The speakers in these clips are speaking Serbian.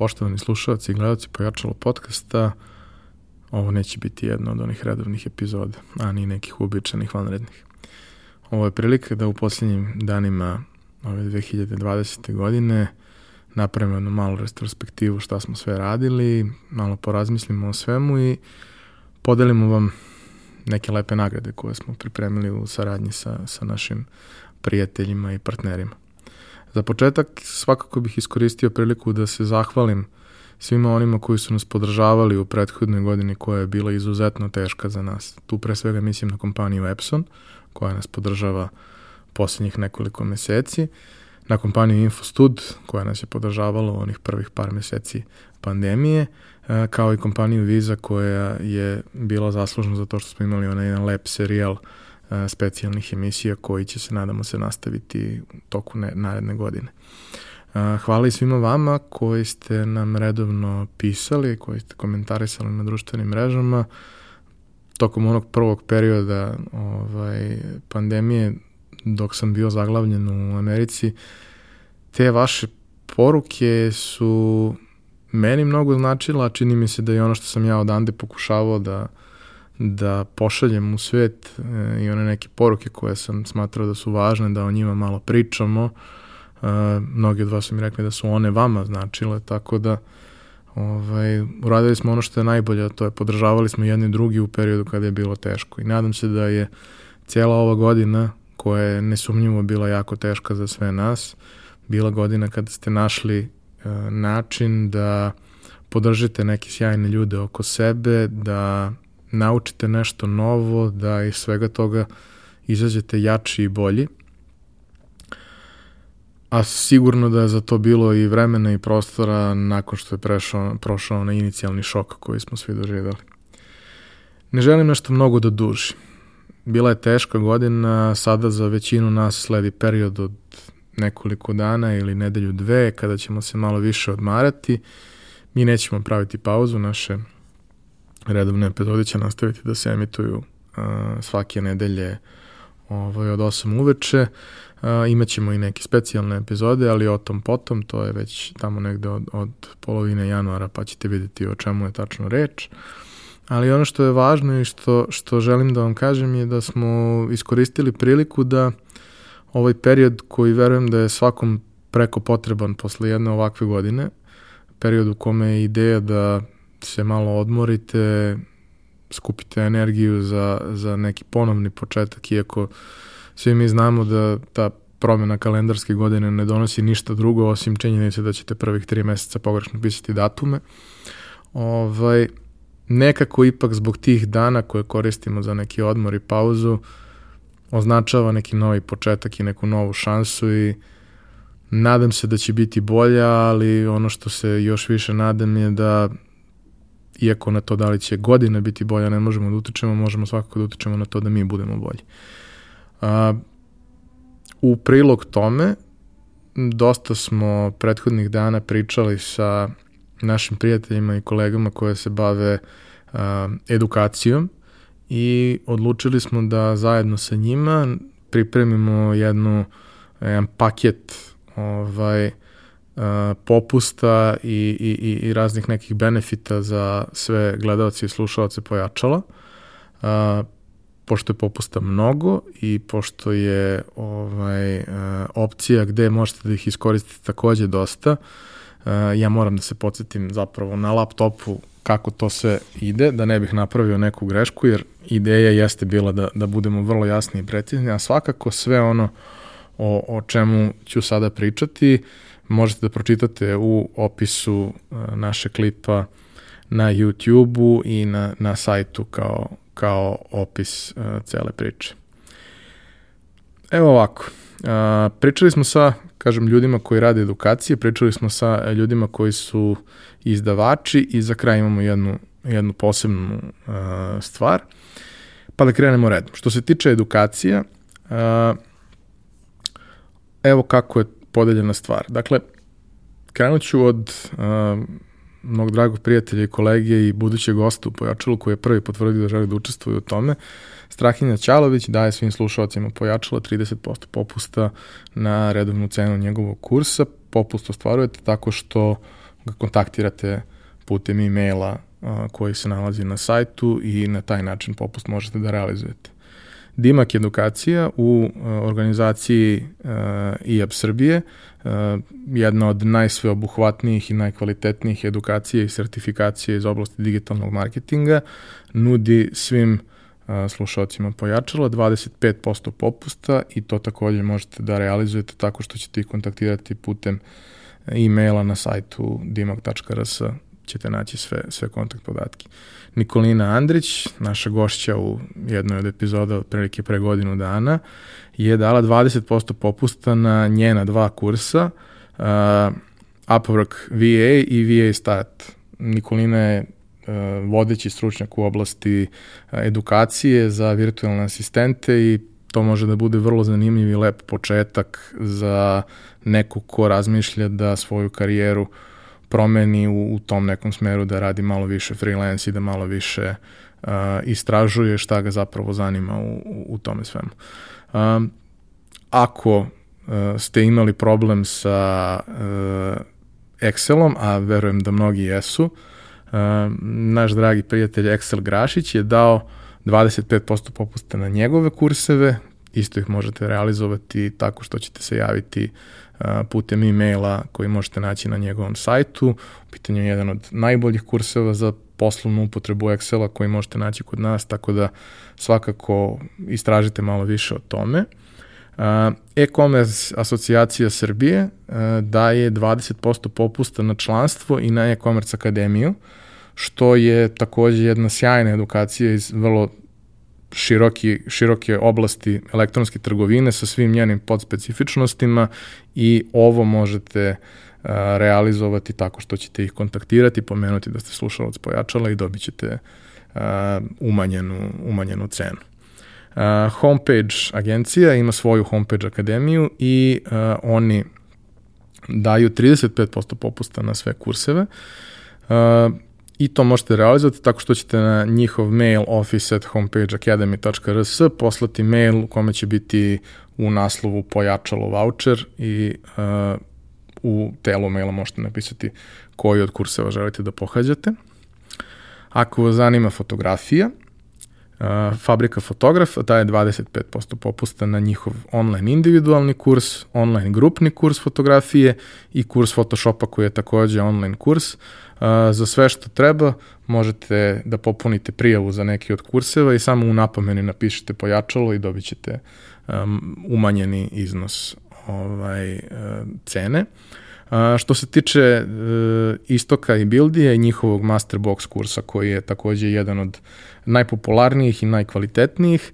poštovani slušalci i gledalci Pojačalo podcasta. Ovo neće biti jedna od onih redovnih epizoda, a ni nekih uobičajenih vanrednih. Ovo je prilika da u posljednjim danima ove 2020. godine napravimo jednu malu retrospektivu šta smo sve radili, malo porazmislimo o svemu i podelimo vam neke lepe nagrade koje smo pripremili u saradnji sa, sa našim prijateljima i partnerima. Za početak svakako bih iskoristio priliku da se zahvalim svima onima koji su nas podržavali u prethodnoj godini koja je bila izuzetno teška za nas. Tu pre svega mislim na kompaniju Epson koja nas podržava poslednjih nekoliko meseci, na kompaniju Infostud koja nas je podržavala u onih prvih par meseci pandemije, e, kao i kompaniju Visa koja je bila zaslužna za to što smo imali onaj jedan lep serijal uh, specijalnih emisija koji će se, nadamo se, nastaviti u toku ne, naredne godine. Hvala i svima vama koji ste nam redovno pisali, koji ste komentarisali na društvenim mrežama. Tokom onog prvog perioda ovaj, pandemije, dok sam bio zaglavljen u Americi, te vaše poruke su meni mnogo značila, čini mi se da je ono što sam ja odande pokušavao da da pošaljem u svet e, i one neke poruke koje sam smatrao da su važne, da o njima malo pričamo. E, mnogi od vas su mi rekli da su one vama značile, tako da ovaj, uradili smo ono što je najbolje, to je podržavali smo jedni drugi u periodu kada je bilo teško. I nadam se da je cijela ova godina, koja je nesumnjivo bila jako teška za sve nas, bila godina kada ste našli e, način da podržite neke sjajne ljude oko sebe, da naučite nešto novo, da iz svega toga izađete jači i bolji. A sigurno da je za to bilo i vremena i prostora nakon što je prešao, prošao na inicijalni šok koji smo svi doživjeli. Ne želim nešto mnogo da duži. Bila je teška godina, sada za većinu nas sledi period od nekoliko dana ili nedelju dve kada ćemo se malo više odmarati. Mi nećemo praviti pauzu, naše redovne epizode će nastaviti da se emituju uh, svake nedelje ovaj, od 8 uveče. Uh, imaćemo i neke specijalne epizode, ali o tom potom, to je već tamo negde od, od polovine januara, pa ćete videti o čemu je tačno reč. Ali ono što je važno i što, što želim da vam kažem je da smo iskoristili priliku da ovaj period koji verujem da je svakom preko potreban posle jedne ovakve godine, period u kome je ideja da se malo odmorite, skupite energiju za, za neki ponovni početak, iako svi mi znamo da ta promjena kalendarske godine ne donosi ništa drugo osim činjenice da ćete prvih tri meseca pogrešno pisati datume. Ovaj, nekako ipak zbog tih dana koje koristimo za neki odmor i pauzu označava neki novi početak i neku novu šansu i nadam se da će biti bolja, ali ono što se još više nadam je da iako na to da li će godina biti bolja ne možemo da utičemo, možemo svakako da utičemo na to da mi budemo bolji. A, u prilog tome, dosta smo prethodnih dana pričali sa našim prijateljima i kolegama koje se bave a, edukacijom i odlučili smo da zajedno sa njima pripremimo jednu, jedan paket ovaj, popusta i, i, i raznih nekih benefita za sve gledalce i slušalce pojačala. A, pošto je popusta mnogo i pošto je ovaj, opcija gde možete da ih iskoristite takođe dosta, ja moram da se podsjetim zapravo na laptopu kako to sve ide, da ne bih napravio neku grešku, jer ideja jeste bila da, da budemo vrlo jasni i precizni, a svakako sve ono o, o čemu ću sada pričati uh, možete da pročitate u opisu e, naše klipa na YouTube-u i na, na sajtu kao, kao opis uh, cele priče. Evo ovako, uh, pričali smo sa, kažem, ljudima koji rade edukacije, pričali smo sa ljudima koji su izdavači i za kraj imamo jednu, jednu posebnu stvar. Pa da krenemo redom. Što se tiče edukacija, evo kako je podeljena stvar. Dakle, krenut ću od uh, mnog dragog prijatelja i kolege i budućeg gosta u Pojačalu koji je prvi potvrdio da želi da učestvuje u tome. Strahinja Ćalović daje svim slušalcima Pojačala 30% popusta na redovnu cenu njegovog kursa. Popust ostvarujete tako što ga kontaktirate putem e-maila koji se nalazi na sajtu i na taj način popust možete da realizujete. Dimak edukacija u organizaciji IAB Srbije, jedna od najsveobuhvatnijih i najkvalitetnijih edukacija i sertifikacije iz oblasti digitalnog marketinga, nudi svim slušalcima pojačala 25% popusta i to takođe možete da realizujete tako što ćete ih kontaktirati putem e-maila na sajtu dimak.rs ćete naći sve, sve kontakt podatke. Nikolina Andrić, naša gošća u jednoj od epizoda od prilike pre godinu dana, je dala 20% popusta na njena dva kursa, uh, Upwork VA i VA Start. Nikolina je uh, vodeći stručnjak u oblasti uh, edukacije za virtualne asistente i to može da bude vrlo zanimljiv i lep početak za neku ko razmišlja da svoju karijeru promeni u, u tom nekom smeru, da radi malo više freelance i da malo više uh, istražuje šta ga zapravo zanima u, u, tome svemu. Um, ako uh, ste imali problem sa uh, Excelom, a verujem da mnogi jesu, uh, naš dragi prijatelj Excel Grašić je dao 25% popusta na njegove kurseve, isto ih možete realizovati tako što ćete se javiti putem e-maila koji možete naći na njegovom sajtu. U pitanju je jedan od najboljih kurseva za poslovnu upotrebu Excela koji možete naći kod nas, tako da svakako istražite malo više o tome. E-commerce asocijacija Srbije daje 20% popusta na članstvo i na e-commerce akademiju, što je takođe jedna sjajna edukacija iz vrlo široki, široke oblasti elektronske trgovine sa svim njenim podspecifičnostima i ovo možete a, realizovati tako što ćete ih kontaktirati, pomenuti da ste slušalac pojačala i dobit ćete a, umanjenu, umanjenu cenu. Uh, homepage agencija ima svoju homepage akademiju i oni daju 35% popusta na sve kurseve. I to možete realizovati tako što ćete na njihov mail office at homepageacademy.rs poslati mail u kome će biti u naslovu pojačalo voucher i uh, u telu maila možete napisati koji od kurseva želite da pohađate. Ako vas zanima fotografija, uh, Fabrika fotografa daje 25% popusta na njihov online individualni kurs, online grupni kurs fotografije i kurs Photoshopa koji je takođe online kurs. Uh, za sve što treba možete da popunite prijavu za neki od kurseva i samo u napomeni napišete pojačalo i dobit ćete um, umanjeni iznos ovaj, uh, cene. Što se tiče uh, Istoka i Bildije i njihovog Masterbox kursa koji je takođe jedan od najpopularnijih i najkvalitetnijih,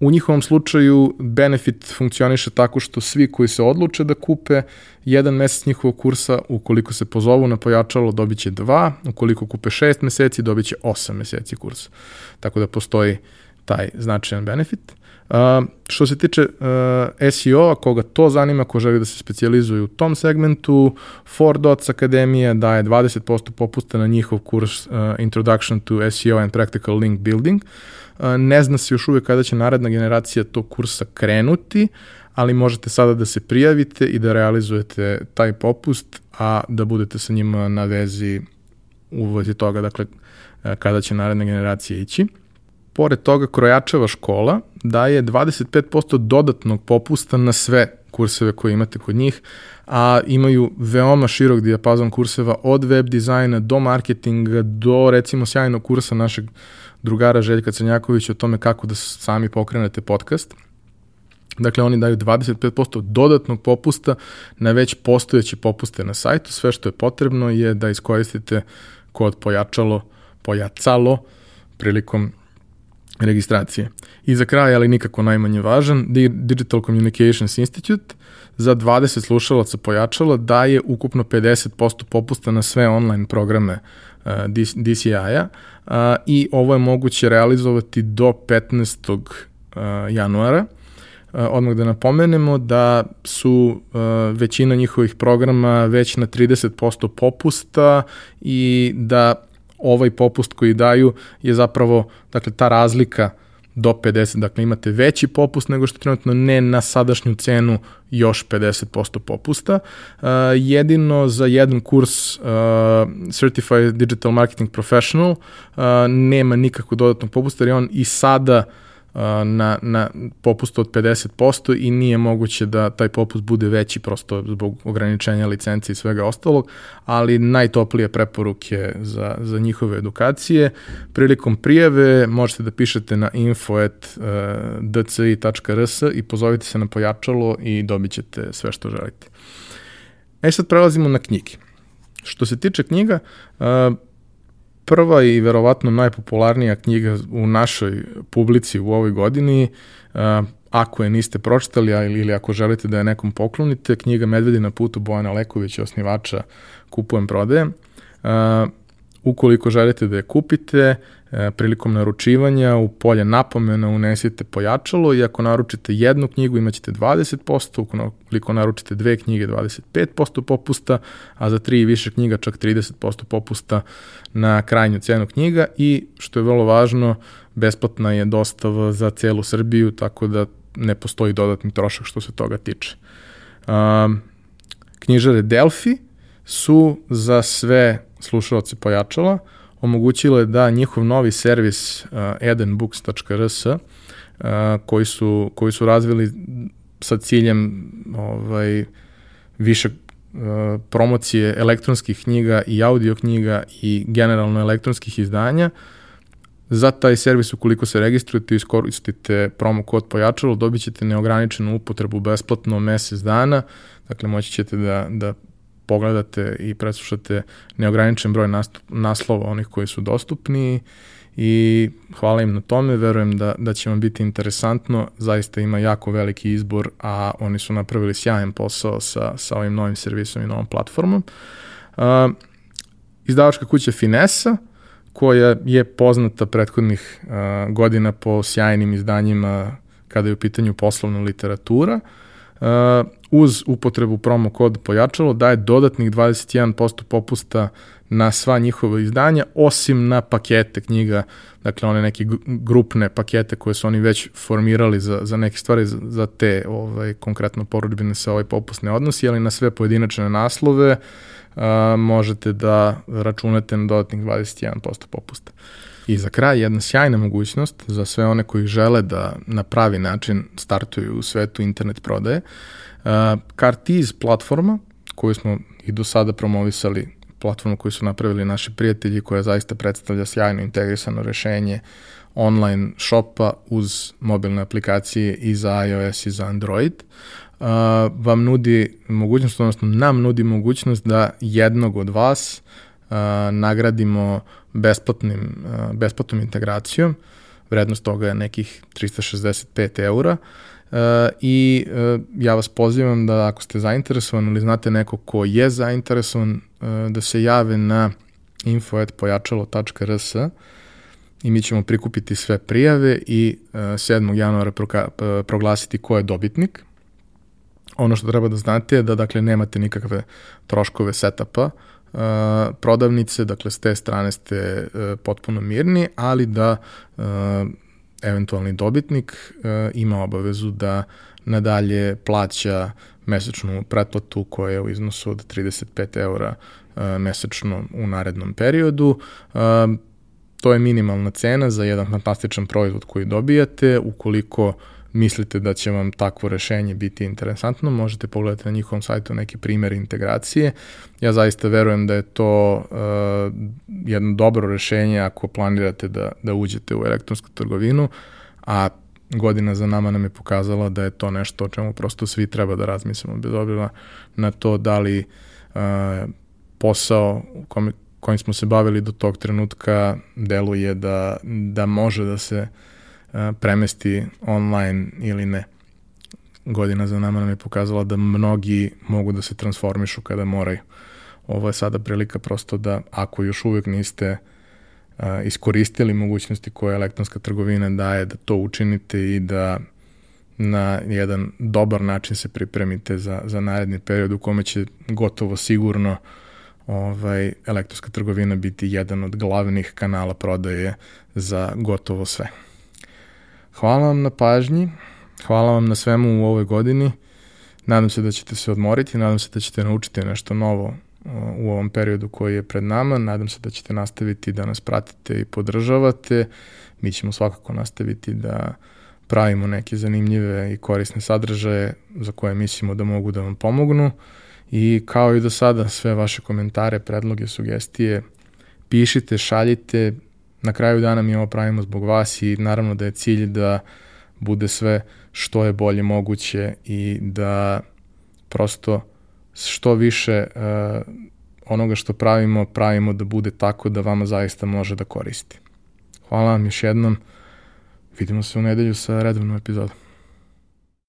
U njihovom slučaju benefit funkcioniše tako što svi koji se odluče da kupe jedan mesec njihovog kursa, ukoliko se pozovu na pojačalo, dobit će dva, ukoliko kupe šest meseci, dobit će osam meseci kursa. Tako da postoji taj značajan benefit. Uh, što se tiče uh, SEO-a, koga to zanima, ko želi da se specializuje u tom segmentu, 4Dots Akademija daje 20% popusta na njihov kurs uh, Introduction to SEO and Practical Link Building. Uh, ne zna se još uvek kada će naredna generacija tog kursa krenuti, ali možete sada da se prijavite i da realizujete taj popust, a da budete sa njima na vezi u vezi toga, dakle, kada će naredna generacija ići. Pored toga, Krojačeva škola daje 25% dodatnog popusta na sve kurseve koje imate kod njih, a imaju veoma širok dijapazon kurseva od web dizajna do marketinga, do recimo sjajnog kursa našeg drugara Željka Crnjakovića o tome kako da sami pokrenete podcast. Dakle, oni daju 25% dodatnog popusta na već postojeće popuste na sajtu. Sve što je potrebno je da iskoristite kod pojačalo, pojacalo prilikom registracije. I za kraj, ali nikako najmanje važan, Digital Communications Institute za 20 slušalaca pojačala daje ukupno 50% popusta na sve online programe uh, DCI-a i ovo je moguće realizovati do 15. Uh, januara. Uh, odmah da napomenemo da su većina njihovih programa već na 30% popusta i da ovaj popust koji daju je zapravo, dakle, ta razlika do 50, dakle imate veći popust nego što trenutno ne na sadašnju cenu još 50% popusta. Uh, jedino za jedan kurs uh, Certified Digital Marketing Professional uh, nema nikakvog dodatnog popusta jer je on i sada uh, na, na popustu od 50% i nije moguće da taj popust bude veći prosto zbog ograničenja licence i svega ostalog, ali najtoplije preporuke za, za njihove edukacije. Prilikom prijave možete da pišete na info.dci.rs i pozovite se na pojačalo i dobit ćete sve što želite. E sad prelazimo na knjige. Što se tiče knjiga, prva i verovatno najpopularnija knjiga u našoj publici u ovoj godini, ako je niste pročitali ili ako želite da je nekom poklonite, knjiga Medvedi na putu Bojana Lekovića, osnivača Kupujem prodajem. Ukoliko želite da je kupite, e, prilikom naručivanja u polje napomena unesite pojačalo i ako naručite jednu knjigu imaćete 20%, ukoliko naručite dve knjige 25% popusta, a za tri i više knjiga čak 30% popusta na krajnju cenu knjiga i što je vrlo važno, besplatna je dostava za celu Srbiju, tako da ne postoji dodatni trošak što se toga tiče. Um, knjižare Delfi su za sve slušalci pojačala omogućile da njihov novi servis uh, edenbooks.rs uh, koji, su, koji su razvili sa ciljem ovaj, više uh, promocije elektronskih knjiga i audio knjiga i generalno elektronskih izdanja. Za taj servis, ukoliko se registrujete i iskoristite promo kod pojačalo, dobit ćete neograničenu upotrebu besplatno mesec dana, dakle moći ćete da, da pogledate i preslušate neograničen broj nastup, naslova onih koji su dostupni i hvala im na tome, verujem da, da će vam biti interesantno, zaista ima jako veliki izbor, a oni su napravili sjajan posao sa, sa ovim novim servisom i novom platformom. Uh, izdavačka kuća Finesa, koja je poznata prethodnih uh, godina po sjajnim izdanjima kada je u pitanju poslovna literatura, uh, uz upotrebu promo kod pojačalo daje dodatnih 21% popusta na sva njihova izdanja, osim na pakete knjiga, dakle one neke grupne pakete koje su oni već formirali za, za neke stvari, za, za te ovaj, konkretno poručbine se ovaj popust ne odnosi, ali na sve pojedinačne naslove a, možete da računate na dodatnih 21% popusta. I za kraj jedna sjajna mogućnost za sve one koji žele da na pravi način startuju u svetu internet prodaje. Cartiz platforma koju smo i do sada promovisali platformu koju su napravili naši prijatelji koja zaista predstavlja sjajno integrisano rešenje online shopa uz mobilne aplikacije i za iOS i za Android. Uh, vam nudi mogućnost, odnosno nam nudi mogućnost da jednog od vas uh, nagradimo besplatnim, uh, besplatnom integracijom. Vrednost toga je nekih 365 eura. Uh, i uh, ja vas pozivam da ako ste zainteresovani ili znate neko ko je zainteresovan uh, da se jave na info.pojačalo.rs i mi ćemo prikupiti sve prijave i uh, 7. januara proka, uh, proglasiti ko je dobitnik. Ono što treba da znate je da dakle nemate nikakve troškove setupa, uh, prodavnice, dakle s te strane ste uh, potpuno mirni, ali da uh, eventualni dobitnik uh, ima obavezu da nadalje plaća mesečnu pretplatu koja je u iznosu od 35 eura uh, mesečno u narednom periodu. Uh, to je minimalna cena za jedan fantastičan proizvod koji dobijate. Ukoliko uh, mislite da će vam takvo rešenje biti interesantno, možete pogledati na njihovom sajtu neki primer integracije. Ja zaista verujem da je to uh, jedno dobro rešenje ako planirate da, da uđete u elektronsku trgovinu, a godina za nama nam je pokazala da je to nešto o čemu prosto svi treba da razmislimo, bez obzira na to da li uh, posao kome, kojim smo se bavili do tog trenutka deluje da, da može da se uh, premesti online ili ne. Godina za nama nam je pokazala da mnogi mogu da se transformišu kada moraju. Ovo je sada prilika prosto da ako još uvek niste iskoristili mogućnosti koje elektronska trgovina daje, da to učinite i da na jedan dobar način se pripremite za, za naredni period u kome će gotovo sigurno ovaj, elektronska trgovina biti jedan od glavnih kanala prodaje za gotovo sve. Hvala vam na pažnji, hvala vam na svemu u ovoj godini. Nadam se da ćete se odmoriti, nadam se da ćete naučiti nešto novo u ovom periodu koji je pred nama. Nadam se da ćete nastaviti da nas pratite i podržavate. Mi ćemo svakako nastaviti da pravimo neke zanimljive i korisne sadržaje za koje mislimo da mogu da vam pomognu. I kao i do sada, sve vaše komentare, predloge, sugestije, pišite, šaljite. Na kraju dana mi ovo pravimo zbog vas i naravno da je cilj da bude sve što je bolje moguće i da prosto što više uh, onoga što pravimo, pravimo da bude tako da vama zaista može da koristi. Hvala vam još jednom. Vidimo se u nedelju sa redovnom epizodom.